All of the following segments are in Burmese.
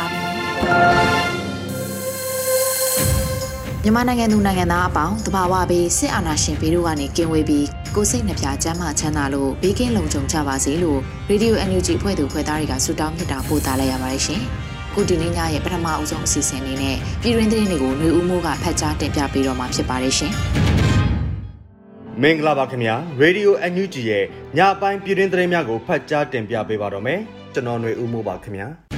ါပြီ မြန်မာနိုင်ငံသူနိုင်ငံသားအပေါင်းတဘာဝဘေးစစ်အာဏာရှင်ဘေးတို့ကနေကင်းဝေးပြီးကိုစိတ်နှပြချမ်းမချမ်းသာလို့ဘေးကင်းလုံခြုံကြပါစေလို့ Radio NUG ဖွဲ့သူဖွဲ့သားတွေကဆုတောင်းမြတ်တာပို့သလိုက်ရပါတယ်ရှင်။ကိုဒီနေ့ညရဲ့ပထမအဦးဆုံးအစီအစဉ်လေးနဲ့ပြည်တွင်းသတင်းတွေကိုຫນွေဦးမိုးကဖတ်ကြားတင်ပြပေးတော့မှာဖြစ်ပါတယ်ရှင်။မင်္ဂလာပါခင်ဗျာ Radio NUG ရဲ့ညပိုင်းပြည်တွင်းသတင်းများကိုဖတ်ကြားတင်ပြပေးပါတော့မယ်။ကျွန်တော်ຫນွေဦးမိုးပါခင်ဗျာ။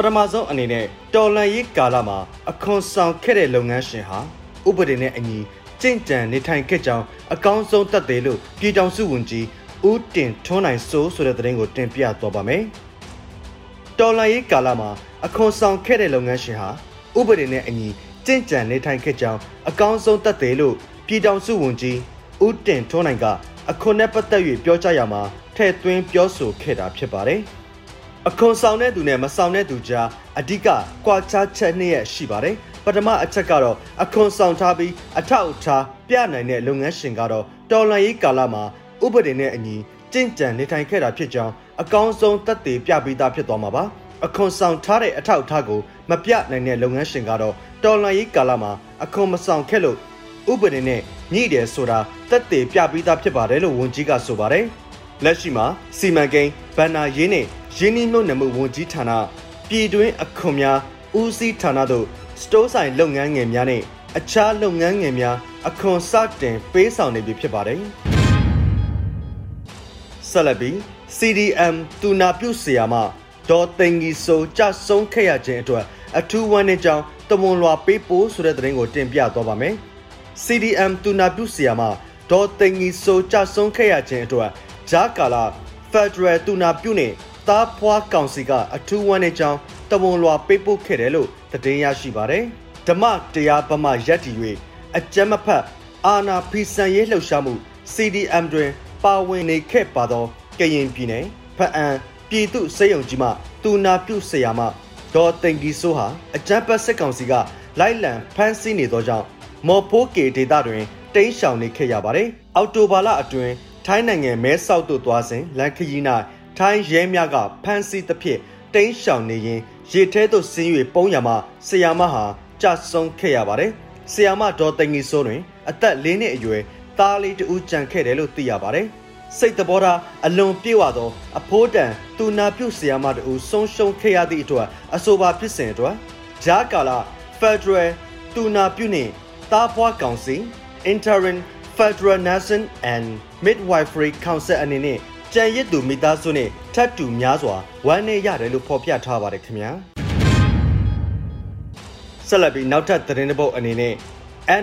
ပထမဆုံးအနေနဲ့တော်လန်ရေးကာလမှာအခွန်ဆောင်ခဲ့တဲ့လုပ်ငန်းရှင်ဟာဥပဒေနဲ့အညီကြင့်ကြံနေထိုင်ခဲ့ကြောင်းအကောင်းဆုံးတတ်တယ်လို့ပြည်ထောင်စုဝန်ကြီးဦးတင်ထွန်းနိုင်စိုးဆိုတဲ့သတင်းကိုတင်ပြသွားပါမယ်။တော်လန်ရေးကာလမှာအခွန်ဆောင်ခဲ့တဲ့လုပ်ငန်းရှင်ဟာဥပဒေနဲ့အညီကြင့်ကြံနေထိုင်ခဲ့ကြောင်းအကောင်းဆုံးတတ်တယ်လို့ပြည်ထောင်စုဝန်ကြီးဦးတင်ထွန်းနိုင်ကအခွန်နဲ့ပတ်သက်၍ပြောကြားရမှာထည့်သွင်းပြောဆိုခဲ့တာဖြစ်ပါတယ်။ အခွန်ဆောင်တဲ့သူနဲ့မဆောင်တဲ့သူကြားအဓိကကွာခြားချက်နှစ်ရက်ရှိပါတယ်ပထမအချက်ကတော့အခွန်ဆောင်ထားပြီးအထောက်အထားပြနိုင်တဲ့လုပ်ငန်းရှင်ကတော့တော်လှန်ရေးကာလမှာဥပဒေနဲ့အညီကြင့်ကြံနေထိုင်ခဲ့တာဖြစ်ကြောင်းအကောင်းဆုံးသက်သေပြပြီးသားဖြစ်သွားမှာပါအခွန်ဆောင်ထားတဲ့အထောက်အထားကိုမပြနိုင်တဲ့လုပ်ငန်းရှင်ကတော့တော်လှန်ရေးကာလမှာအခွန်မဆောင်ခဲ့လို့ဥပဒေနဲ့ညှိတယ်ဆိုတာသက်သေပြပြီးသားဖြစ်ပါတယ်လို့ဝန်ကြီးကဆိုပါတယ်လက်ရှိမှာစီမံကိန်းဗန္နာရေးနဲ့ ရင်းနှီးမြှုပ်နှံမှုဝန်ကြီးဌာနပြည်တွင်းအခွန်များဦးစီးဌာနတို့စတိုးဆိုင်လုပ်ငန်းငယ်များနဲ့အခြားလုပ်ငန်းငယ်များအခွန်စတင်ပေးဆောင်နေပြီဖြစ်ပါတယ်ဆက်လက်ပြီး CDM တူနာပြုဆရာမဒေါ်သိန်ကြီးစိုးကြဆုံးခဲ့ရခြင်းအတွက်အထူးဝမ်းနည်းကြောင်းတမွန်လွာပေးပို့ဆိုတဲ့သတင်းကိုတင်ပြသွားပါမယ် CDM တူနာပြုဆရာမဒေါ်သိန်ကြီးစိုးကြဆုံးခဲ့ရခြင်းအတွက်ဂျာကာလာ Federal တူနာပြုနဲ့ သားဖွားကောင်စီကအထူးဝမ်းနေကြောင်းတဝန်လွာပေးပို့ခဲ့တယ်လို့သတင်းရရှိပါတယ်။ဓမ္မတရားဗမာရက်တီ၍အကြမ်းမဖက်အာနာဖီဆန်ရေးလှုပ်ရှားမှု CDM တွင်ပါဝင်နေခဲ့ပါသောကရင်ပြည်နယ်ဖအံပြည်သူစေယုံကြီးမှတူနာပြုဆရာမဒေါ်တင်ကီဆိုးဟာအကြမ်းဖက်စစ်ကောင်စီကလိုက်လံဖမ်းဆီးနေသောကြောင့်မော်ဖိုးကေဒေတာတွင်တိမ်းရှောင်နေခဲ့ရပါတယ်။အော်တိုဘာလအတွင်းထိုင်းနိုင်ငံမဲဆောက်သို့သွားစဉ်လန်ခရီး၌ ထိုင်းရဲများကဖမ်းဆီးသဖြင့်တိမ်းရှောင်နေရင်ရေထဲသို့ဆင်း၍ပုံးရမှဆရာမဟာကြဆုံးခဲ့ရပါတယ်။ဆရာမဒေါ်တငီစိုးတွင် အသက်၄နှစ်အရွယ်သားလေးတူကြံခဲ့တယ်လို့သိရပါတယ်။စိတ်တဘောထားအလွန်ပြေဝသော အဖိုးတန်တူနာပြုဆရာမတူဆုံးရှုံးခဲ့ရသည့်အတွက်အဆိုပါဖြစ်စဉ်အတွက်ဂျာကာလာ Federal တူနာပြုနှင့်တားဖွားကောင်စီ Interim Federal Nursing and Midwifery Council အနေနဲ့ ကြံရစ်သူမိသားစုနဲ့ထပ်တူများစွာဝမ်းနည်းရတယ်လို့ဖော်ပြထားပါတယ်ခင်ဗျာဆက်လက်ပြီးနောက်ထပ်သတင်းတစ်ပုဒ်အနေနဲ့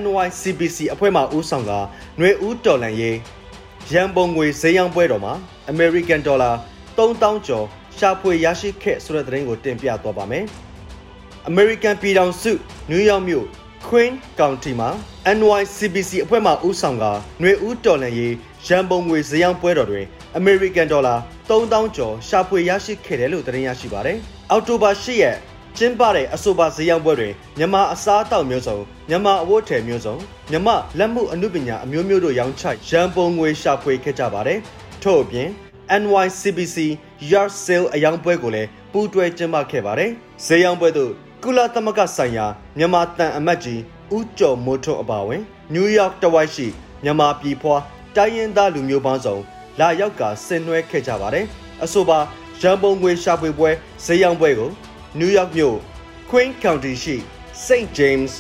NYCBC အဖွဲ့မှဦးဆောင်ကຫນွေဦးတော်လန်ရေးရန်ပုံငွေဈေးရောင်းပွဲတော်မှာ American Dollar 3000ကျော်ရှာဖွေရရှိခဲ့ဆိုတဲ့သတင်းကိုတင်ပြသွားပါမယ်။ American ပြည်ထောင်စုနယူးယောက်မြို့ Queen County မှာ NYCBC အဖွဲ့မှဦးဆောင်ကຫນွေဦးတော်လန်ရေးရန်ပုံငွေဈေးရောင်းပွဲတော်တွင် American Dollar 3000ကျော်ရှာဖွေရရှိခဲ့တယ်လို့သတင်းရရှိပါတယ်။အောက်တိုဘာ10ရက်ကျင်းပတဲ့အဆိုပါဈေးရောင်းပွဲတွင်မြန်မာအစားအသောက်မျိုးစုံမြန်မာအဝတ်ထည်မျိုးစုံမြန်မာလက်မှုအမှုပညာအမျိုးမျိုးတို့ရောင်းချရန်ပုံငွေရှာဖွေခဲ့ကြပါတယ်။ထို့အပြင် NYCBC Yard Sale အယောင်ပွဲကိုလည်းပူးတွဲကျင်းပခဲ့ပါတယ်။ဈေးရောင်းပွဲသို့ကုလသမဂ္ဂဆိုင်ရာမြန်မာတန်အမတ်ကြီးဦးကျော်မိုးထွန်းအပါအဝင်နယူးယောက်တဝိုက်ရှိမြန်မာပြည်ဖွာတိုင်းရင်းသားလူမျိုးပေါင်းစုံ လာရောက်ကဆင်နွှဲခဲ့ကြပါတယ်။အဆိုပါရန်ပုံငွေရှာဖွေပွဲဈေးရောင်းပွဲကိုနယူးယောက်မြို့ Queen County ရှိ St. James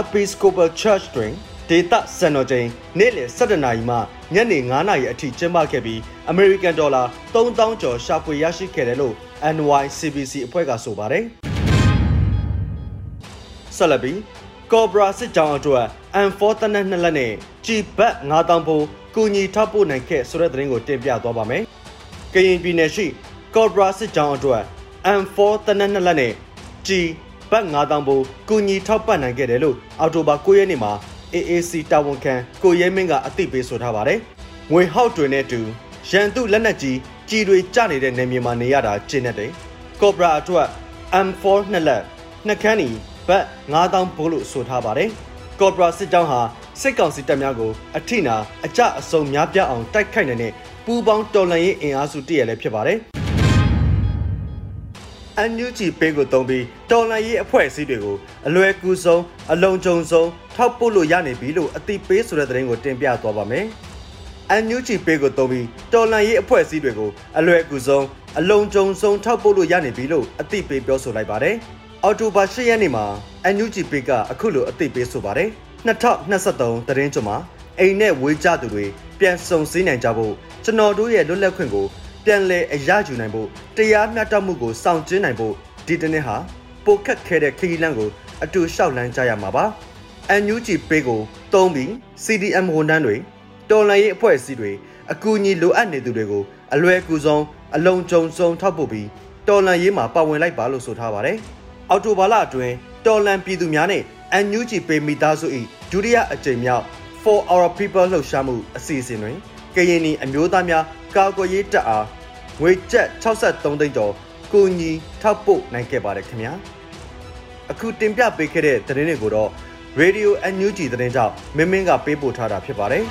Episcopal Church တွင်ဒေသစံတော်ချိန်နေ့လယ်7:00နာရီမှညနေ9:00နာရီအထိကျင်းပခဲ့ပြီး American Dollar 3000ကျော်ရှာဖွေရရှိခဲ့တယ်လို့ NYCBC အဖွဲ့ကဆိုပါတယ်။ဆက်လက်ပြီးကော့ဘရာစစ်ကြောင်းအတွက် M4 တနက်နှစ်လက်နဲ့ကြီးဘတ်9000ဘိုး ကူညီထောက်ပို့နိုင်ခဲ့ဆိုတဲ့သတင်းကိုတင်ပြသွားပါမယ်။ကရင်ပြည်နယ်ရှိကော့ဘရာစစ်ကြောင်းအတွက် M4 တနက်နှစ်လက်နဲ့ကြီးဘတ်9000ဘိုးကူညီထောက်ပံ့နိုင်ခဲ့တယ်လို့အော်တိုဘာ9ရက်နေ့မှာ AAC တာဝန်ခံကိုရဲမင်းကအသိပေးဆိုထားပါတယ်။ငွေဟောက်တွင်နဲ့တူရန်သူလက်နက်ကြီးကြီးတွေကျနေတဲ့နေမြေမှာနေရတာကျင်းနေတယ်။ကော့ဘရာအတွက် M4 နှစ်လက်နှစ်ခန်းနီဘတ်9000ဘိုးလို့ဆိုထားပါတယ်။ကော့ဘရာစစ်ကြောင်းဟာ စစ်ကောင်စီတပ်များကိုအထိနာအကြအဆုံများပြားအောင်တိုက်ခိုက်နေတဲ့ပူးပေါင်းတော်လှန်ရေးအင်အားစုတည့်ရလည်းဖြစ်ပါတယ်။အန်ယူဂျီပေးကိုတုံးပြီးတော်လှန်ရေးအဖွဲ့အစည်းတွေကိုအလွယ်ကူဆုံးအလုံးကြုံဆုံးထောက်ပို့လို့ရနေပြီလို့အသိပေးဆိုတဲ့သတင်းကိုတင်ပြသွားပါမယ်။အန်ယူဂျီပေးကိုတုံးပြီးတော်လှန်ရေးအဖွဲ့အစည်းတွေကိုအလွယ်ကူဆုံးအလုံးကြုံဆုံးထောက်ပို့လို့ရနေပြီလို့အသိပေးပြောဆိုလိုက်ပါတယ်။အော်တိုဘာ၈ရက်နေ့မှာအန်ယူဂျီပေးကအခုလိုအသိပေးဆိုပါတယ်။ 2023သတင်းကြမှာအိမ်နဲ့ဝေးကြသူတွေပြန်စုံစည်းနိုင်ကြဖို့ကျွန်တော်တို့ရဲ့လွတ်လပ်ခွင့်ကိုပြန်လည်အရယူနိုင်ဖို့တရားမျှတမှုကိုစောင့်ကျဉ်းနိုင်ဖို့ဒီတနေ့ဟာပိုခက်ခဲတဲ့ခရီးလမ်းကိုအတူလျှောက်လန်းကြရမှာပါ။ NUG ပေးကိုတုံးပြီး CDM ဝန်ထမ်းတွေတော်လှန်ရေးအဖွဲ့အစည်းတွေအကူအညီလိုအပ်နေသူတွေကိုအလွယ်ကူဆုံးအလုံးကြုံဆုံးထောက်ပို့ပြီးတော်လှန်ရေးမှာပါဝင်လိုက်ပါလို့ဆိုထားပါတယ်။အော်တိုဘာလအတွင်းတော်လှန်ပြည်သူများနဲ့ NUG ပေးမိသားစု၏ဒုတိယအကြိမ်မြောက် For Our People လှုပ်ရှားမှုအစီအစဉ်တွင်ကရင်နီအမျိုးသားများကာကွယ်ရေးတပ်အားငွေကျပ်63သိန်းကျော်ကိုညီထောက်ပို့နိုင်ခဲ့ပါတယ်ခင်ဗျာအခုတင်ပြပေးခဲ့တဲ့သတင်းတွေကိုတော့ Radio NUG သတင်းကြောင့်မင်းမင်းကပေးပို့ထားတာဖြစ်ပါတယ်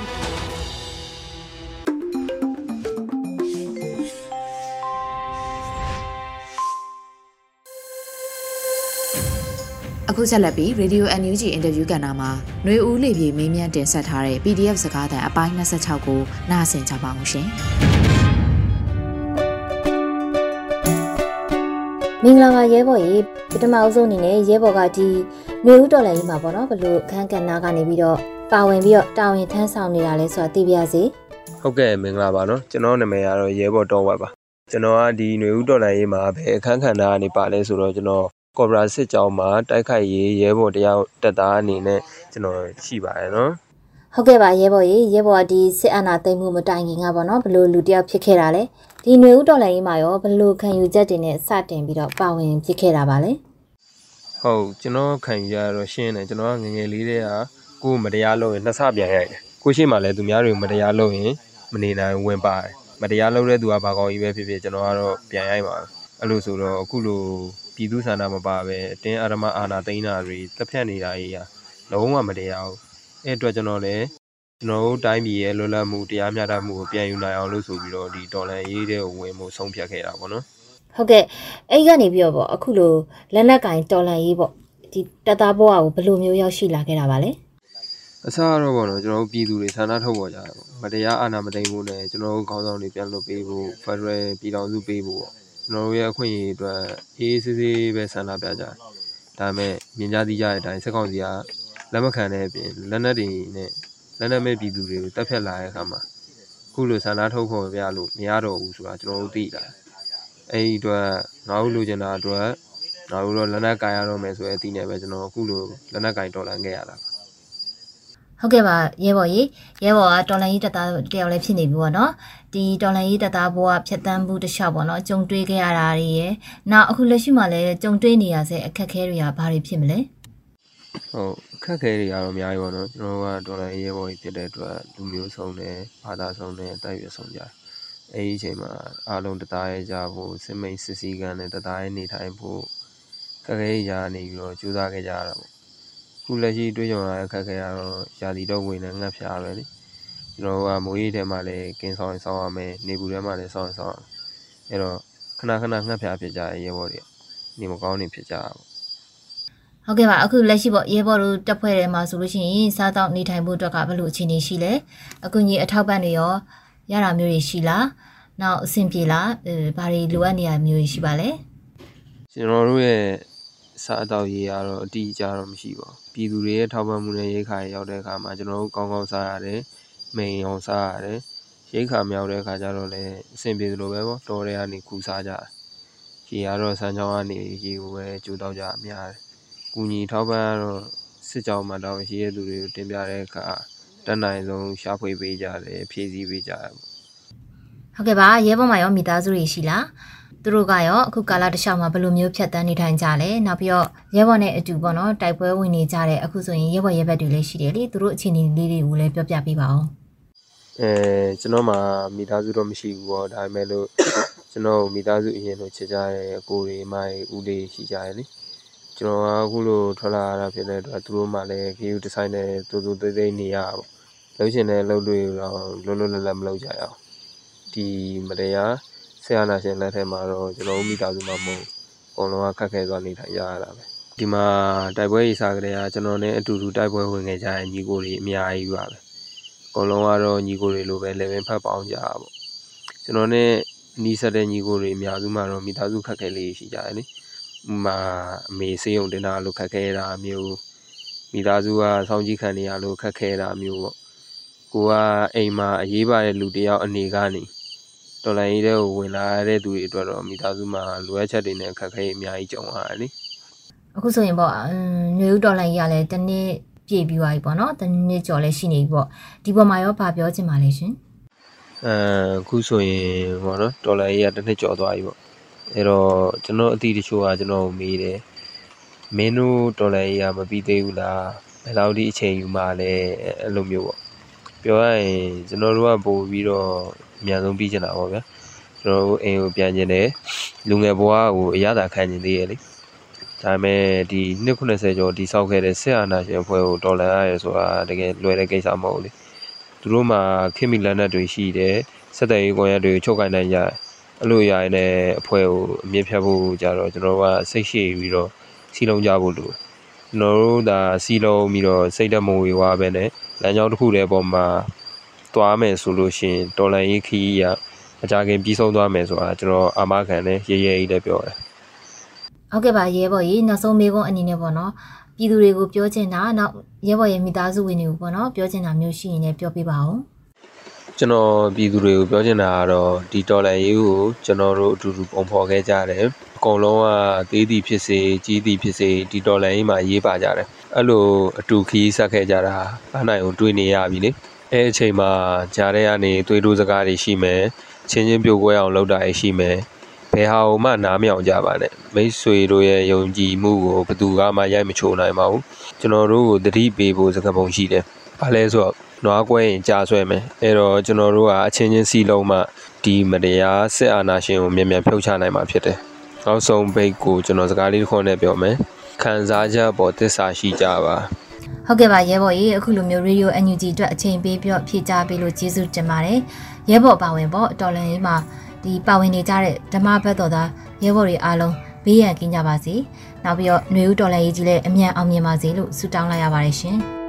အခုဆက်လက်ပြီး Radio NUG အင်တာဗျူးကဏ္ဍမှာຫນွေဦးလေပြေမေးမြန်းတင်ဆက်ထားတဲ့ PDF စကားသံအပိုင်း26ကိုနားဆင်ကြပါအောင်ရှင်မင်္ဂလာပါရဲဘော်ရေပထမအဆုံးအနေနဲ့ရဲဘော်ကဒီຫນွေဦးတော်လည်းကြီးမှာပေါ့နော်ဘလို့အခန်းကဏ္ဍကနေပြီးတော့ပါဝင်ပြီးတော့တာဝန်ထမ်းဆောင်နေတာလဲဆိုတာသိပြရစေဟုတ်ကဲ့မင်္ဂလာပါနော်ကျွန်တော်နာမည်ကတော့ရဲဘော်တော်ဝက်ပါကျွန်တော်ကဒီຫນွေဦးတော်လည်းကြီးမှာဘယ်အခန်းကဏ္ဍကနေပါလဲဆိုတော့ကျွန်တော် ကော်ပိုရာစစ်ကြောင်းမှာတိုက်ခိုက်ရေးရဲဘော်တယောက်တက်သားအနေနဲ့ကျွန်တော်ရှိပါတယ်နော်ဟုတ်ကဲ့ပါရဲဘော်ရေရဲဘော်ကဒီစစ်အာဏာသိမ်းမှုမတိုင်ခင်ကပေါ့နော်ဘလို့လူတယောက်ဖြစ်ခဲ့တာလဲဒီຫນွေဥတော်လည်းကြီးမှာရောဘလို့ခံယူချက်တွေနဲ့စတင်ပြီးတော့ပါဝင်ဖြစ်ခဲ့တာပါလဲဟုတ်ကျွန်တော်ခံယူရတော့ရှင်းတယ်ကျွန်တော်ကငငယ်လေးတည်းကကိုမတရားလုပ်ရင်နှစ်ဆပြန်ရိုက်တယ်ကိုရှိမှလည်းသူများတွေမတရားလုပ်ရင်မနေနိုင်ဝင်ပါတယ်မတရားလုပ်တဲ့သူကဘာကောင်းကြီးပဲဖြစ်ဖြစ်ကျွန်တော်ကတော့ပြန်ရိုက်ပါအဲ့လိုဆိုတော့အခုလို ပြည်သူဆန္ဒမပါပဲအတင်းအာရမအာနာသိန်းတာတွေတက်ဖြတ်နေတာကြီးကလုံးဝမတရားဘူးအဲ့အတွက်ကျွန်တော်လည်းကျွန်တော်တို့တိုင်းပြည်ရဲ့လွတ်လပ်မှုတရားမျှတမှုကိုပြန်ယူနိုင်အောင်လို့ဆိုပြီးတော့ဒီဒေါ်လာရေးတဲ့ဝင်မှုဆုံးဖြတ်ခဲ့တာပေါ့နော်ဟုတ်ကဲ့အဲ့ကနေပြီးတော့ပေါ့အခုလိုလက်နက်ကင်တော်လန်ရေးပေါ့ဒီတပ်သားဘဝကိုဘယ်လိုမျိုးရောက်ရှိလာခဲ့တာပါလဲအစားတော့ပေါ့နော်ကျွန်တော်တို့ပြည်သူတွေဆန္ဒထုတ်ပေါ်ကြတယ်ပေါ့မတရားအာဏာမသိမ်းဖို့နဲ့ကျွန်တော်တို့ခေါင်းဆောင်တွေပြန်လွတ်ပေးဖို့ဖက်ဒရယ်ပြည်ထောင်စုပေးဖို့ပေါ့ ကျွန်တော်တို့ရဲ့အခွင့်အရေးအတွက်အေးအေးဆေးဆေးပဲဆန္ဒပြကြတယ်။ဒါပေမဲ့မြင်ကြသိကြတဲ့အတိုင်းစက်ကောင်စီကလက်မခံတဲ့အပြင်လက်နက်တွေနဲ့လက်နက်မဲ့ပြည်သူတွေကိုတပ်ဖြတ်လာတဲ့အခါမှာခုလိုဆန္ဒထုတ်ဖော်ပြလို့မရတော့ဘူးဆိုတာကျွန်တော်တို့သိလာ။အဲဒီအတွက်ငါတို့လိုချင်တာအတွက်ငါတို့တော့လက်နက်ကင်ရတော့မယ်ဆိုတဲ့အသည့်နဲ့ပဲကျွန်တော်အခုလိုလက်နက်ကင်တော်လန်ခဲ့ရတာပါဟုတ်ကဲ့ပါရဲဘော်ကြီးရဲဘော်ကတော်လန်ရေးတပ်သားတယောက်လည်းဖြစ်နေပြီပေါ့နော် ဒီတော်လန်ရေးတပ်သားဘဝဖြတ်တန်းမှုတစ်လျှောက်ပေါ့နော်ကြုံတွေ့ခဲ့ရတာတွေရယ်နောက်အခုလက်ရှိမှာလည်းကြုံတွေ့နေရဆဲအခက်အခဲတွေကဘာတွေဖြစ်မလဲဟုတ်အခက်အခဲတွေကတော့အများကြီးပေါ့နော်ကျွန်တော်ကတော်လန်ရေးရဲဘော်ကြီးဖြစ်တဲ့အတွက်လူမျိုးဆုံးတယ်ဘာသာဆုံးတယ်တိုက်ရွဆုံးကြတယ်အဲဒီအချိန်မှာအားလုံးတသားရဲကြဖို့စစ်မိန်စစ်စည်းကမ်းနဲ့တသားရဲနေထိုင်ဖို့ခက်ခဲရနေပြီးတော့ကြိုးစားခဲ့ကြရတာပေါ့ခုလက်ရှိတွေးကြုံရတဲ့အခက်အခဲကတော့ရာသီတုပ်ဝင်နဲ့ငှက်ဖျားပဲလေ ကျွန်တော်တို့ကမိုးရိပ်ထဲမှာလည်းကင်းဆောင်ရင်ဆောင်ရမယ်နေပူထဲမှာလည်းဆောင်ရင်ဆောင်ရမယ်အဲ့တော့ခဏခဏငှက်ဖျားဖြစ်ကြရဲ့ရဲဘော်တွေနေမကောင်းနေဖြစ်ကြတာပေါ့ဟုတ်ကဲ့ပါအခုလက်ရှိပေါ့ရဲဘော်တို့တက်ဖွဲ့ထဲမှာဆိုလို့ရှိရင်စားတော့နေထိုင်ဖို့အတွက်ကဘယ်လိုအခြေအနေရှိလဲအခုညီအထောက်ပံ့တွေရောရတာမျိုးတွေရှိလားနောက်အဆင်ပြေလားအဲဘာတွေလိုအပ်နေရမျိုးရှိပါလဲကျွန်တော်တို့ရဲ့စားအသောက်ရေးကတော့အတီးအကျတော့မရှိပါဘူးပြည်သူတွေရဲ့ထောက်ပံ့မှုနဲ့ရိတ်ခါရောက်တဲ့အခါမှာကျွန်တော်တို့ကောင်းကောင်းစားရတယ် မိန်အောင်စားရတယ်ရိတ်ခါမြောက်တဲ့အခါကျတော့လည်းအဆင်ပြေသလိုပဲပေါ့တော်တွေကနေခူစားကြတယ်ရေကတော့စမ်းချောင်းကနေရေကိုပဲကြိုတော့ကြအများတယ်ကူညီထောက်ပံ့ကတော့စစ်ကြောင်းမှာတော့ရှိရတဲ့သူတွေကိုတင်ပြတဲ့အခါတက်နိုင်ဆုံးရှာဖွေပေးကြတယ်ဖြည့်ဆည်းပေးကြတယ်ဟုတ်ကဲ့ပါရဲဘော်မှာရောမိသားစုတွေရှိလားသူတို့ကရောအခုကာလတစ်လျှောက်မှာဘယ်လိုမျိုးဖြတ်တန်းနေထိုင်ကြလဲနောက်ပြီးတော့ရဲဘော်နဲ့အတူပေါ့နော်တိုက်ပွဲဝင်နေကြတဲ့အခုဆိုရင်ရဲဘော်ရဲဘက်တွေလည်းရှိတယ်လေသူတို့အခြေအနေလေးတွေကိုလည်းပြောပြပေးပါဦး အဲကျွန်တော်မှမိသားစုတော့မရှိဘူးပေါ့ဒါပေမဲ့လို့ကျွန်တော်မိသားစုအရင်လိုချစ်ကြတဲ့အကိုတွေမိုင်းဦးလေးရှိကြတယ်လေကျွန်တော်ကအခုလိုထွက်လာရတာဖြစ်တဲ့အတွက်သူတို့မှလည်း view design နဲ့တူတူသေးသေးနေရပါပေါ့လှုပ်ရှင်တဲ့လှုပ်တွေတော့လွတ်လွတ်လပ်လပ်မလုပ်ကြရအောင်ဒီမတရားဆရာနာရှင်လက်ထက်မှာတော့ကျွန်တော်မိသားစုမှမဟုတ်အကုန်လုံးကခက်ခဲသွားနေထိုင်ရရတာပဲဒီမှာတိုက်ပွဲရေးစားကြတဲ့ကကျွန်တော်နဲ့အတူတူတိုက်ပွဲဝင်ခဲ့ကြတဲ့ညီကိုတွေအများကြီးပါပဲအ ကုန်လုံးကတော့ညီကိုတွေလိုပဲ level ဖတ်ပေါင်းကြတာပေါ့ကျွန်တော်နဲ့နီးစပ်တဲ့ညီကိုတွေအများစုမှာတော့မိသားစုခက်ခဲလေးရှိကြတယ်လေဥမာအမေစေးုံတင်တာလို့ခက်ခဲတာမျိုးမိသားစုကစောင့်ကြည့်ခံနေရလို့ခက်ခဲတာမျိုးပေါ့ကိုကအိမ်မှာအရေးပါတဲ့လူတစ်ယောက်အနေကနေတော်လိုင်းရေးတဲ့ကိုဝင်လာတဲ့သူတွေအတွက်တော့မိသားစုမှာလိုအပ်ချက်တွေနဲ့ခက်ခဲအများကြီးကြုံရတယ်လေအခုဆိုရင်ပေါ့အမ်ຫນွေဦးတော်လိုင်းကြီးကလည်းတစ်နှစ် ပြည့်ပြီးသွားပြီပေါ့နော်တစ်နှစ်ကျော်လည်းရှိနေပြီပေါ့ဒီပေါ်မှာရောဗာပြောချင်ပါလေရှင်အဲအခုဆိုရင်ဟောနော်ဒေါ်လာရေးကတစ်နှစ်ကျော်သွားပြီပေါ့အဲ့တော့ကျွန်တော်အတီးတချို့ကကျွန်တော်ကိုမေးတယ်မင်းတို့ဒေါ်လာရေးကမပြီးသေးဘူးလားဘယ်လောက်ဒီအချိန်ယူမှလဲအဲ့လိုမျိုးပေါ့ပြောရရင်ကျွန်တော်တို့ကပို့ပြီးတော့အများဆုံးပြီးချင်တာပေါ့ဗျာကျွန်တော်တို့အိမ်ကိုပြန်ကျင်တယ်လူငယ်ဘဝကိုအရသာခံကျင်သေးရဲ့လေ ဒါပေမဲ့ဒီ290ကျော်ဒီဆောက်ခဲ့တဲ့ဆက်အာနာရှင်အဖွဲ့ကိုဒေါ်လာရရဆိုတာတကယ်လွယ်တဲ့ကိစ္စမဟုတ်ဘူးလေသူတို့မှာခင်မီလက်နက်တွေရှိတယ်စက်တရေးကွန်ရက်တွေချုပ်ကိုင်နိုင်ကြတယ်အဲ့လိုရရင်လည်းအဖွဲ့ကိုအမြင့်ဖြတ်ဖို့ကြတော့ကျွန်တော်တို့ကစိတ်ရှိပြီးတော့စီလုံးကြဖို့လိုကျွန်တော်တို့ဒါစီလုံးပြီးတော့စိတ်တမဝေဝါပဲနဲ့လမ်းကြောင်းတစ်ခုတည်းပေါ်မှာသွားမယ်ဆိုလို့ရှိရင်တော်လန်ရေးခီးရအကြခင်ပြီးဆုံးသွားမယ်ဆိုတာကျွန်တော်အာမခံနဲ့ရေရဲကြီးလည်းပြောတယ် ဟုတ်ကဲ့ပါရဲဘော်ကြီးနောက်ဆုံးမေးခွန်းအနေနဲ့ပေါ့နော်ပြည်သူတွေကိုပြောချင်တာနောက်ရဲဘော်ရဲ့မိသားစုဝင်တွေကိုပေါ့နော်ပြောချင်တာမျိုးရှိရင်လည်းပြောပြပါဦးကျွန်တော်ပြည်သူတွေကိုပြောချင်တာကတော့ဒီတော်လန်ရေးကိုကျွန်တော်တို့အတူတူပုံဖော်ခဲ့ကြတယ်အကုန်လုံးကသေးသည်ဖြစ်စေကြီးသည်ဖြစ်စေဒီတော်လန်ရေးမှာရေးပါကြတယ်အဲ့လိုအတူခီးဆက်ခဲ့ကြတာဘာနိုင်ကိုတွေးနေရပြီလေအဲ့အချိန်မှာဂျားတဲ့ကနေသွေးတိုးစကားတွေရှိမယ်ချင်းချင်းပြိုကွဲအောင်လုပ်တာရှိမယ် ဘယ်ဟာမှနားမယောင်ကြပါနဲ့မိတ်ဆွေတို့ရဲ့ယုံကြည်မှုကိုဘယ်သူမှရိုက်မချိုးနိုင်ပါဘူးကျွန်တော်တို့ကိုတတိပေးဖို့စကားပုံရှိတယ်ဘာလဲဆိုတော့နွားကွဲရင်ကြာဆွဲမယ်အဲ့တော့ကျွန်တော်တို့ကအချင်းချင်းစီလုံးမှဒီမတရားစစ်အာဏာရှင်ကိုမြန်မြန်ဖြုတ်ချနိုင်မှာဖြစ်တယ်။နောက်ဆုံးဘိတ်ကိုကျွန်တော်စကားလေးတစ်ခွန်းနဲ့ပြောမယ်။ခံစားချက်ပေါ်သစ္စာရှိကြပါဟုတ်ကဲ့ပါရဲဘော်ကြီးအခုလိုမျိုး Radio NUG အတွက်အချိန်ပေးပြီးတော့ဖြည့်ချပေးလို့ကျေးဇူးတင်ပါတယ်ရဲဘော်ပါဝင်ပေါ့တော်လန်ရေးမှာ ဒီပါဝင်နေကြတဲ့ဓမ္မဘက်တော်သားရဲဘော်တွေအားလုံးဘေးရန်ကင်းကြပါစေနောက်ပြီးတော့ຫນွေဦးတော်လန်ရေးကြီးလည်းအမြန်အောင်မြင်ပါစေလို့ဆုတောင်းလိုက်ရပါတယ်ရှင်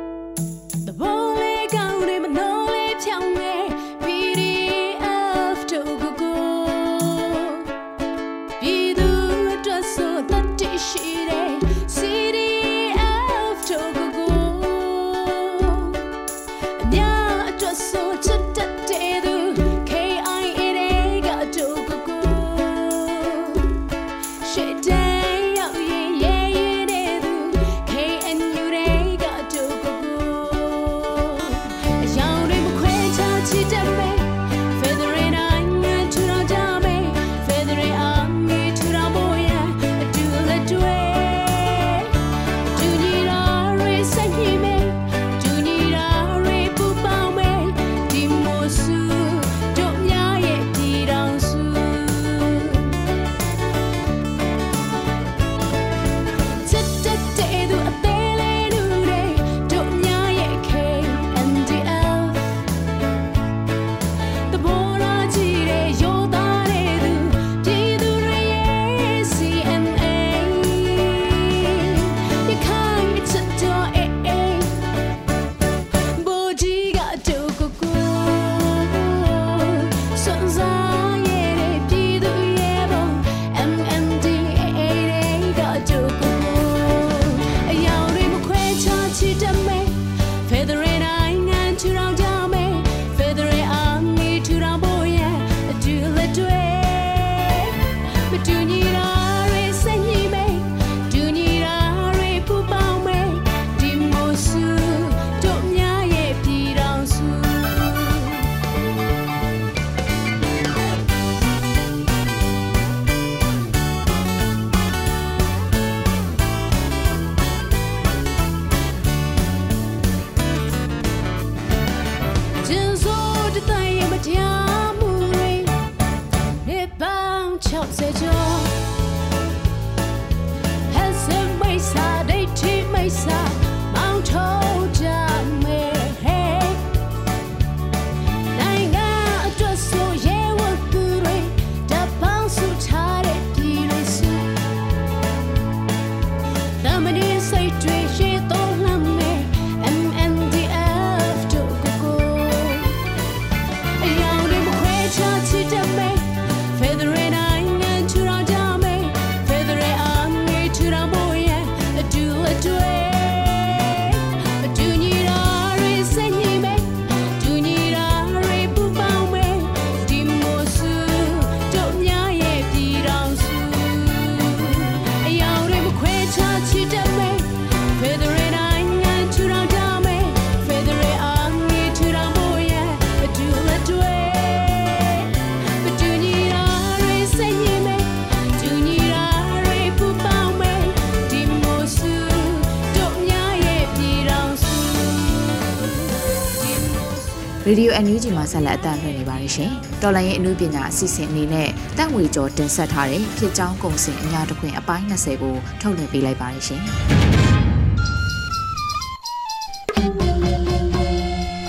စုရေဒီယို NUG မှာဆက်လက်အသံလွှင့်နေပါတယ်ရှင်။တော်လိုင်းရဲ့အမှုပညာအစီအစဉ်အနေနဲ့တက်ငွေကျော်တင်ဆက်ထားတဲ့ဖြစ်ကြောင်းကုံစင်အညာတစ်ခွင်အပိုင်း20ကိုထုတ်လွှင့်ပေးလိုက်ပါတယ်ရှင်။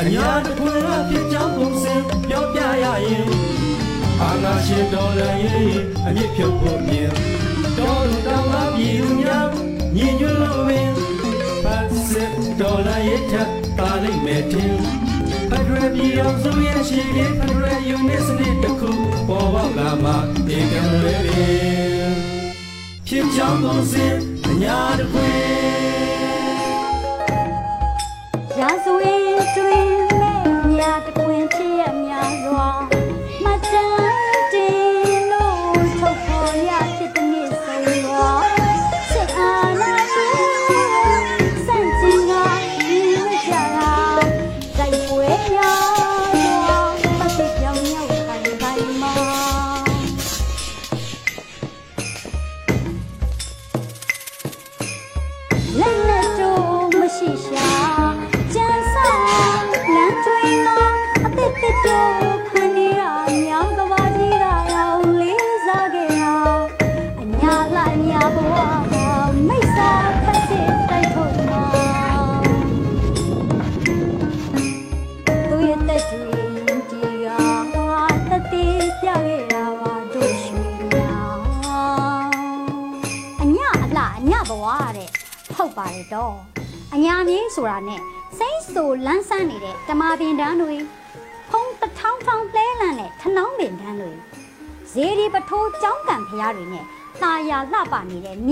အညာတခွင်ကဖြစ်ကြောင်းပုံစံပြောပြရရင်အာငါရှင်တော်လည်းအမြင့်ဖြုတ်ဖို့မြင်တော်လူတောင်းလာပြည်သူများညီညွတ်လို့ပင်ပတ်စစ်တော်လည်းထပ်ပါလိမ့်မယ်တင်ဖက်ဒရယ် ပြည်အောင်စုရဲ့ရှိတဲ့ဖက်ဒရယ်ယူနစ်စနစ်တစ်ခုပေါ်ပေါက်လာမှဒီကံလွယ်ပင်ဖြစ်ကြောင်းပုံစံအညာတခွင်ရာဇဝင်တွင်မဲ့မြာတကွင်ဖြစ်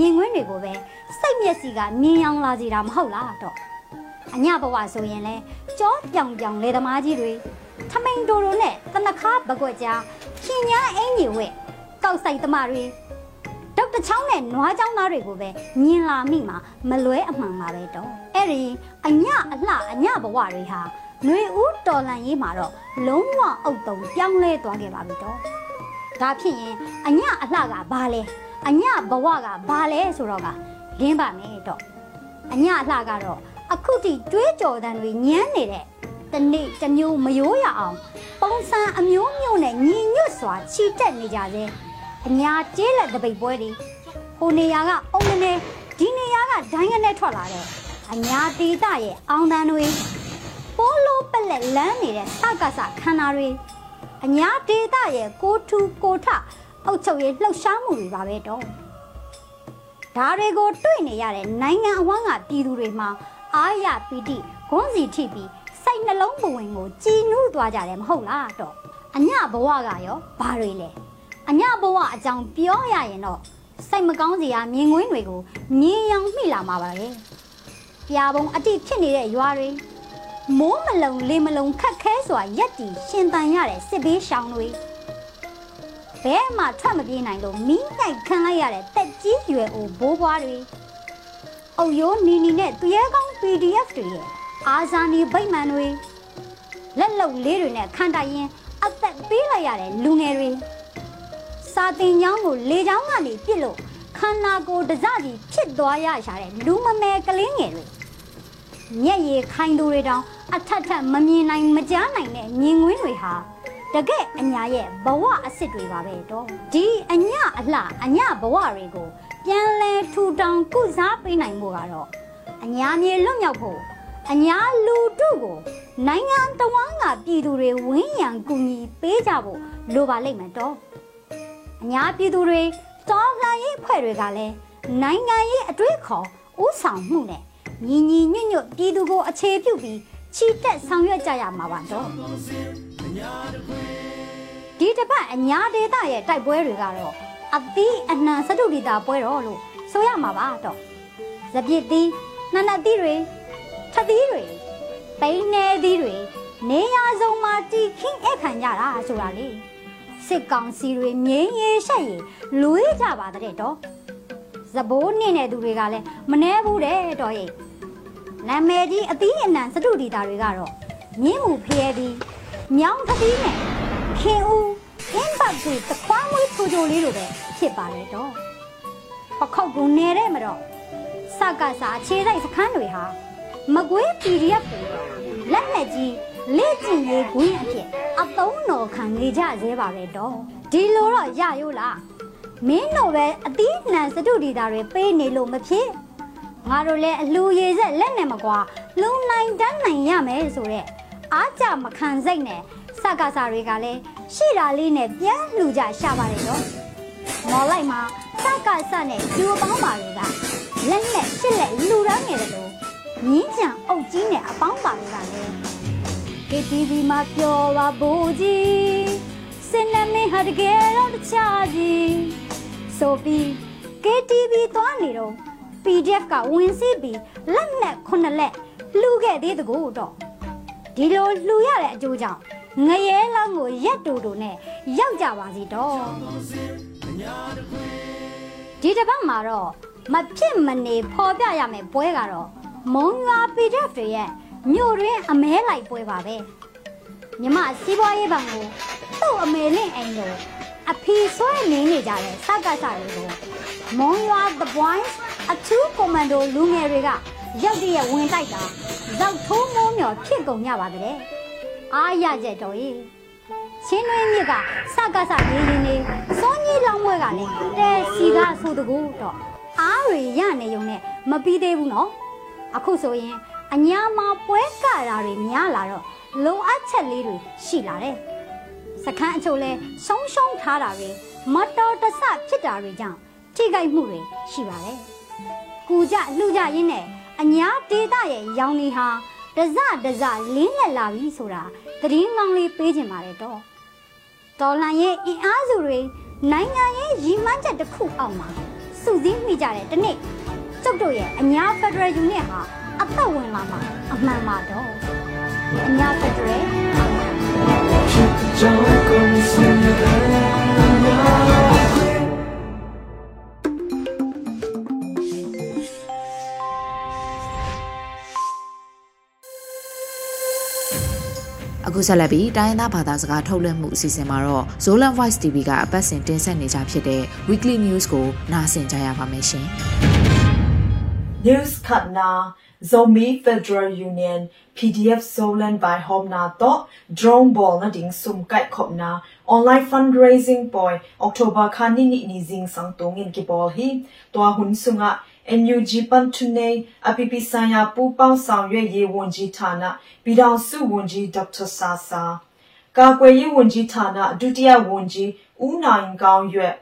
မြင်ကွင်းတွေကိုပဲစိတ်မျက်စိကမြင်အောင်လာစီတာမဟုတ်လားတော့အညဘဝဆိုရင်လဲကြောပြောင်ပြောင်လေသမားကြီးတွေထမိန်တိုတိုနဲ့တနခါပကွက်ကြားရှင်ညာအင်ကြီးဝဲကောက်ဆိုင်သမားတွေဒေါက်တာချောင်းနဲ့နွားချောင်းသားတွေကိုပဲမြင်လာမိမှာမလွဲအမှန်ပါပဲတော့အဲ့ဒီအညအလှအညဘဝတွေဟာຫນွေဦးတော်လန်ရေးမှာတော့လုံးဝအုတ်တုံပြောင်းလဲသွားခဲ့ပါပြီတော့ဒါဖြစ်ရင်အညအလှကဘာလဲ အညဘဝကဘာလဲဆိုတော့ကလင်းပါမယ်တော့အညအလှကတော့အခုထိတွေးကြော်တန်တွေညမ်းနေတဲ့တနေ့တစ်မျိုးမရိုးရအောင် ပုံစံအမျိုးမျိုးနဲ့ညီညွတ်စွာခြိတက်နေကြသေးအညာကျေးလက်တပိတ်ပွဲတွေဟိုနေရာကအုံနေဒီနေရာကဒိုင်းကနေထွက်လာတဲ့အညာဒေတာရဲ့အောင်တန်းတွေပိုးလိုပက်လက်လန်းနေတဲ့စကစခန္ဓာတွေအညာဒေတာရဲ့ကိုထူကိုထ အုတ်ချုပ်ရဲ့လှုပ်ရှားမှုတွေပါပဲတော့ဒါတွေကိုတွေ့နေရတဲ့နိုင်ငံအဝန်းကပြည်သူတွေမှာအာရပီတိဂွန်းစီထိပြီးစိတ်နှလုံးပဝင်ကိုကြည်နူးသွားကြတယ်မဟုတ်လားတော့အညဘဝကရောဘာတွေလဲအညဘဝအကြောင်းပြောရရင်တော့စိတ်မကောင်းစရာမြင်ကွင်းတွေကိုမြင်ရောင်မိလာမှာပါပဲ။ပြာပုံအတိဖြစ်နေတဲ့ရွာတွေမိုးမလုံလေမလုံခက်ခဲစွာရက်တီရှင်တန်ရတဲ့စစ်ဘေးရှောင်တွေ ဘဲမှထွက်မပြေးနိုင်လို့မီးတိုက်ခံလိုက်ရတဲ့တက်ကြီးရွယ်အိုဘိုးဘွားတွေအုပ်ရိုးနီနီနဲ့သူရဲကောင်း PDF တွေရဲ့အာဇာနည်ဗိမ္မာန်တွေလက်လုံလေးတွေနဲ့ခံတိုင်ရင်အသက်ပေးလိုက်ရတဲ့လူငယ်တွေစာတင်ချောင်းကိုလေချောင်းကနေပြစ်လို့ခန္ဓာကိုယ်တစစီဖြစ်သွားရရှာတဲ့လူမမယ်ကလေးငယ်တွေမျက်ရည်ခိုင်သူတွေတောင်အထက်ထက်မမြင်နိုင်မကြားနိုင်တဲ့မြင်ကွင်းတွေဟာ တကယ့်အညာရဲ့ဘဝအစ်စ်တွေပါပဲတော့ဒီအညာအလှအညာဘဝတွေကိုပြန်လဲထူထောင်ကုစားပေးနိုင်ဖို့ကတော့အအညာမြေလွတ်မြောက်ဖို့အညာလူတုကိုနိုင်ငံတော်ဝန်ကပြည်သူတွေဝင်းရံကူညီပေးကြဖို့လိုပါလိမ့်မယ်တော့အညာပြည်သူတွေတော်လှန်ရေးဖွဲ့တွေကလည်းနိုင်ငံရေးအတွေ့အခေါ်ဥဆောင်မှုနဲ့ညီညီညွတ်ညွတ်ပြည်သူကိုအခြေပြုပြီးချီတက်ဆောင်ရွက်ကြရမှာပါတော့ ဒီတစ်ပတ်အညာဒေတာရဲ့တိုက်ပွဲတွေကတော့အသီးအနှံစတုဒီတာပွဲတော်လို့ဆိုရမှာပါတော့စပြစ်သီးနှနတ်သီးတွေထသီးတွေပိန်းနေသီးတွေနေရာစုံမှာတီခင်းအခခံကြတာဆိုတာလေစစ်ကောင်စီတွေငိမ့်ရေရှက်ရေလူရကြပါတဲ့တော့ဇဘိုးနေတဲ့သူတွေကလည်းမနှဲဘူးတဲ့တော့ရဲ့နာမည်ကြီးအသီးအနှံစတုဒီတာတွေကတော့မြင်းမှုဖျဲပြီး မြောင်းသတိနဲ့ခင်ဦးအင်းပတ်ကူတခွားမွေးချိုချိုလေးလိုပဲဖြစ်ပါတယ်တော့ပခောက်ကူနေတဲ့မတော့စကစားအခြေဆိုင်စခန်းတွေဟာမကွေး PDF တွေလက်နဲ့ကြီးလက်ကျင်ရေးကွင်းအဖြစ်အသုံးတော်ခံနေကြသေးပါပဲတော့ဒီလိုတော့ရရိုးလားမင်းတို့ပဲအသီးနှံစတုဒီတာတွေပေးနေလို့မဖြစ်ငါတို့လည်းအလူရည်ဆက်လက်နဲ့မကွာလုံနိုင်တန်းနိုင်ရမယ်ဆိုတော့ အားကြမခံစိတ်နဲ့စကားစာတွေကလည်းရှိတာလေးနဲ့ပြန်လှူကြရှာပါတယ်တော့မော်လိုက်မှာစကားစနဲ့ကျူပေါင်းပါတွေကလက်နဲ့ရှစ်လက်လူရမ်းနေတယ်လို့မြင်းကြံအုပ်ကြီးနဲ့အပေါင်းပါတွေကလည်း KTV မှာပြောပါဘိုးကြီးစင်နမင်းဟာတကယ်တော့တခြားကြီးဆိုပြီး KTV သွားနေတော့ PDF ကဝင်စီးပြီးလက်နဲ့ခုနှစ်လက်လှူခဲ့သေးတကူတော့ ဒီလိုလှူရတဲ့အကျိုးကြောင့်ငရဲလောင်းကိုရက်တူတူနဲ့ရောက်ကြပါစီတော့ဒီတစ်ပတ်မှာတော့မဖြစ်မနေဖော်ပြရမယ်ပွဲကတော့မုံရွာ PDF တွေရဲ့မြို့ရင်းအမဲလိုက်ပွဲပါပဲမြမစီးပွားရေးဘဏ်ကိုသူ့အမေလင့်အိမ်ကိုအဖီဆွဲနေနေကြတဲ့စကားစားတွေကိုမုံရွာ The Boys အထူးကွန်မန်ဒိုလူငယ်တွေက ရောက်တည်းဝင်တိုက်တာဇောက်ထိုးမိုးမြော်ဖြစ်ကုန်ကြပါတဲ့အားရကြတော်ကြီးချင်းတွင်းမြစ်ကစကားစားရေးရင်းနေစောကြီးလောင်းဘွဲကလည်းတဲစီကဆိုတကူတော့အားတွေရနေုံနဲ့မပြီးသေးဘူးနော်အခုဆိုရင်အညာမှာပွဲကတာတွေများလာတော့လုံအပ်ချက်လေးတွေရှိလာတယ်စခန်းအချို့လဲဆုံးရှုံးထားတာတွေမတော်တဆဖြစ်တာတွေကြောင့်ထိခိုက်မှုတွေရှိပါတယ်။ကူကြလှူကြရင်းနဲ့ အညာဒေတာရဲ့ရောင်နေဟာတစတစလင်းလက်လာပြီဆိုတာသတင်းကောင်းလေးပေးခြင်းပါတယ်တော့။တော်လှန်ရေးအင်အားစုတွေနိုင်ငံရေးရည်မှန်းချက်တစ်ခုအောက်မှာစုစည်းမိကြတဲ့ဒီနေ့ကျုပ်တို့ရဲ့အညာဖက်ဒရယ်ယူနစ်ဟာအသက်ဝင်လာမှာအမှန်ပါတော့။အညာဖက်ဒရယ်အောင်ပါကြောင်း အခုဆက်လက်ပြီးတိုင်းရင်းသားဘာသာစကားထုတ်လွှင့်မှုအစီအစဉ်မှာတော့ Zolan Voice TV ကအပတ်စဉ်တင်ဆက်နေကြဖြစ်တဲ့ Weekly News ကိုနားဆင်ကြရပါမယ်ရှင်။ News Katna Zombie Federal Union PDF Zolan by Homna to drone ball na ding sum kai khopna online fundraising boy October khani ni ni jing sang tung in ki ball hi to hun sunga NUG Pantune APP ဆိုင်ရာပူးပေါင်းဆောင်ရွက်ရေးဝန်ကြီးဌာနပြည်ထောင်စုဝန်ကြီးဒေါက်တာဆာဆာကာကွယ်ရေးဝန်ကြီးဌာနဒုတိယဝန်ကြီးဦးနိုင်ကောင်းရွက်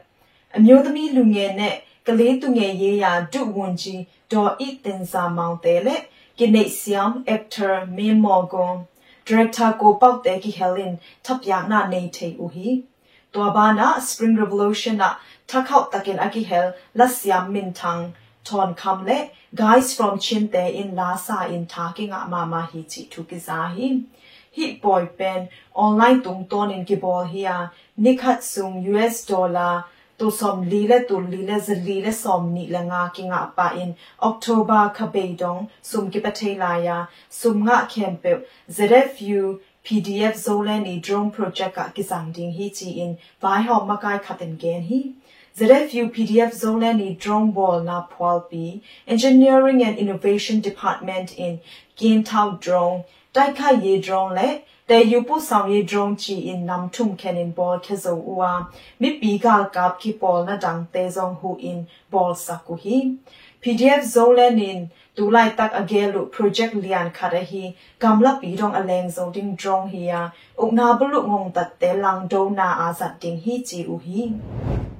အမျိုးသမီးလူငယ်နဲ့ကလေးသူငယ်ရေးရာဒုဝန်ကြီးဒေါ်ဤတင်စာမောင်တဲလက်ကိနေဆီယမ်အက်တာမင်းမော်ဂွန်ဒရိုက်တာကိုပေါက်တဲကီဟယ်လင်တပ်ပြနာနေထေဦးဟီตัวบ้านะ Spring Revolution นะทักเข้าตะเกนอากิเฮลลัสยามมินทัง ton kamle guys from chinte in lasa in talking a mama hi chi thu ki zahi hi boy pen online tung ton in ki bol hia nikhat sung us dollar to som lile to lile z lile som ni la nga ki nga pa in october khabe dong sum ki pathe la ya sum nga khem pe zrfu pdf zolan ni drone project ka kisang ding hi chi in vai ho makai khaten gen hi ZFU PDF Zolani Drombol Napwalpi, Engineering and Innovation Department in Gintau Drong, Daika Ye Drong Le, Te Yupo Sang Ye Drong Chi in Namtum Kenin Bol Kezo Ua, Mipiga Gap Ki Bol Na Dang Te Zong Hu in Bol Sakuhi. PDF Zolanin Dulai Tak Agelu Project Lian Karahi, Gamla Pidong Aleng Zong Ding Drong Hiya, Ukna Bulu Ngong Tat Te Lang Dona Azat Ding Hi Chi Uhi.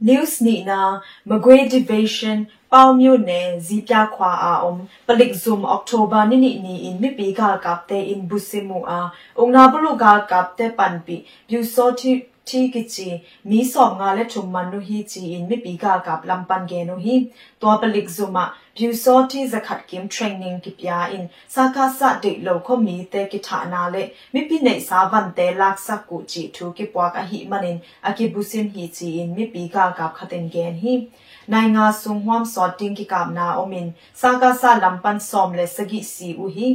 News ni na magwe division ပေါမျိုးနယ်ဇီပြခွာအာအုံပလိကဇုံအောက်တိုဘာနိနိနီအင်မိပီကကပ်တေအင်ဘူစီမူအာအုံနာဘလုကကပ်တေပန်ပီဘျူစောတီ ทีกิจีมีสอบงาและชุมมันนุฮีจีอินไม่ปีกากับลำปันเกนุฮีตัวปลิกซุมะบิวซอที่จะขัดเกมเทรนนิ่งกิปยาอินสากาสะเด็กโลก็มีเตกิฐานาเลมิปีในสาวันเตลักสักกุจีทูกิปวากะหิมันินอากิบุซินฮีจีอินไม่ปีกากับขัดเต็นเกนฮีနိုင်ငါဆုံဟွမ်စောတင်ကိကမ်နာအမင်စာကာဆာလမ်ပန်ဆ ோம் လေစဂိစီဦးဟီ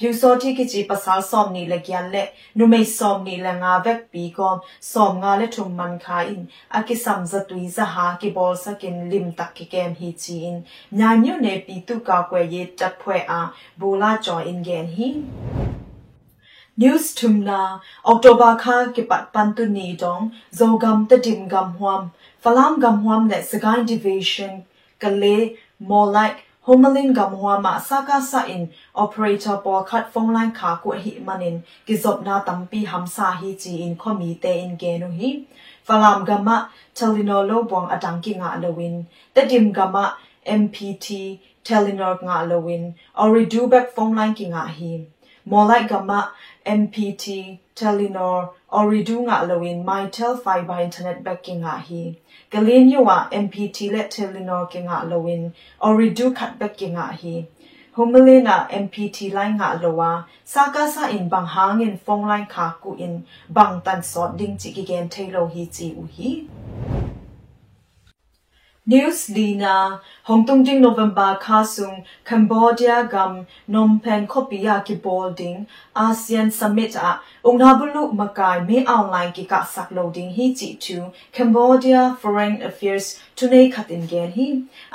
bju so ti ki chi pasal som ni le gyan le nu mei som ni le nga vek pi kom som nga le thum man kha in a ki sam za tui za ha ki bol sa kin lim tak ki kem hi chi in nya nyu ne pi tu ka kwe ye tat phwe a bu la cho in gen hi news tumna october kha ki pat pan tu ni dong zo gam ta dim gam huam falam gam huam le sagai division kale more like homelin gam huam ma saka sa in operator por khat phone line kha ko hi manin ki zop na tampi ham sa hi chi in khomi te in ge no hi falam gama telinor lo bong adang ki nga lowin ta dim gama mpt telinor nga lowin or do back phone line ki nga hi more like gama MPT, Telenor, Oridu nga lawin MyTel fiber internet backing nga hi. Galin yuwa MPT let Telenor ki nga lawin Oridu cut backing nga hi. Humalina MPT line nga lawa saka sa in bang hangin phone line ka ku in bang tan sot ding chi ki gen thailo hi chi u hi. News Lina Hong Kong ding November Kasung Cambodia gam Phnom Penh Kopia ki boarding ASEAN Summit a Ungnabulu Makai me online ki ka sak loading hi chi tu Cambodia Foreign Affairs tunai khatin gen hi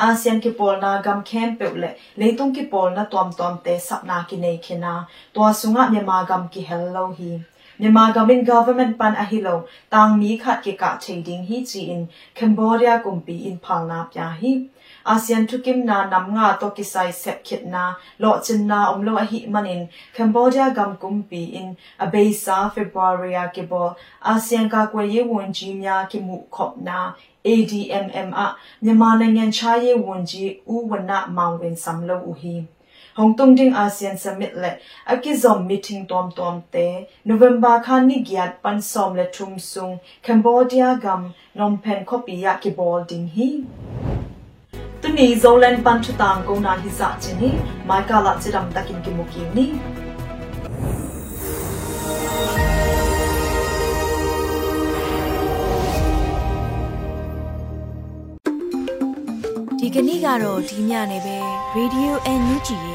ASEAN ki pol na gam camp pe le leitung ki pol na tom tom te sapna ki nei khina to sunga Myanmar gam ki hello hi မြန်မာ government government pan ahilo tang mi khat ke ka chading hi chi in cambodia kumpi in phalna pya hi ASEAN tukim na nam nga to kisai sep khit na lo chin na omlo a hi manin Cambodia gam kumpi in abesa February ke bo ASEAN ka kwe ye won ji nya ki mu khop na ADMM အမြန်မာနိုင်ငံခြားရေးဝန်ကြီးဦးဝဏမောင်ဝင်စံလို့ဦးဟီ Hong Kong ding ASEAN Summit le akizom meeting tom tom te November khan ni gyat pan som le thum sung Cambodia gam Phnom Penh copy ya ki ball ding hi tu ni zolan pan thu tang ko na hi za chin hi mai ka la chiram takin ki muki ni ဒီကနေ့ကတော့ဒီညနေပဲ Radio NUG ရဲ့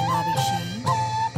။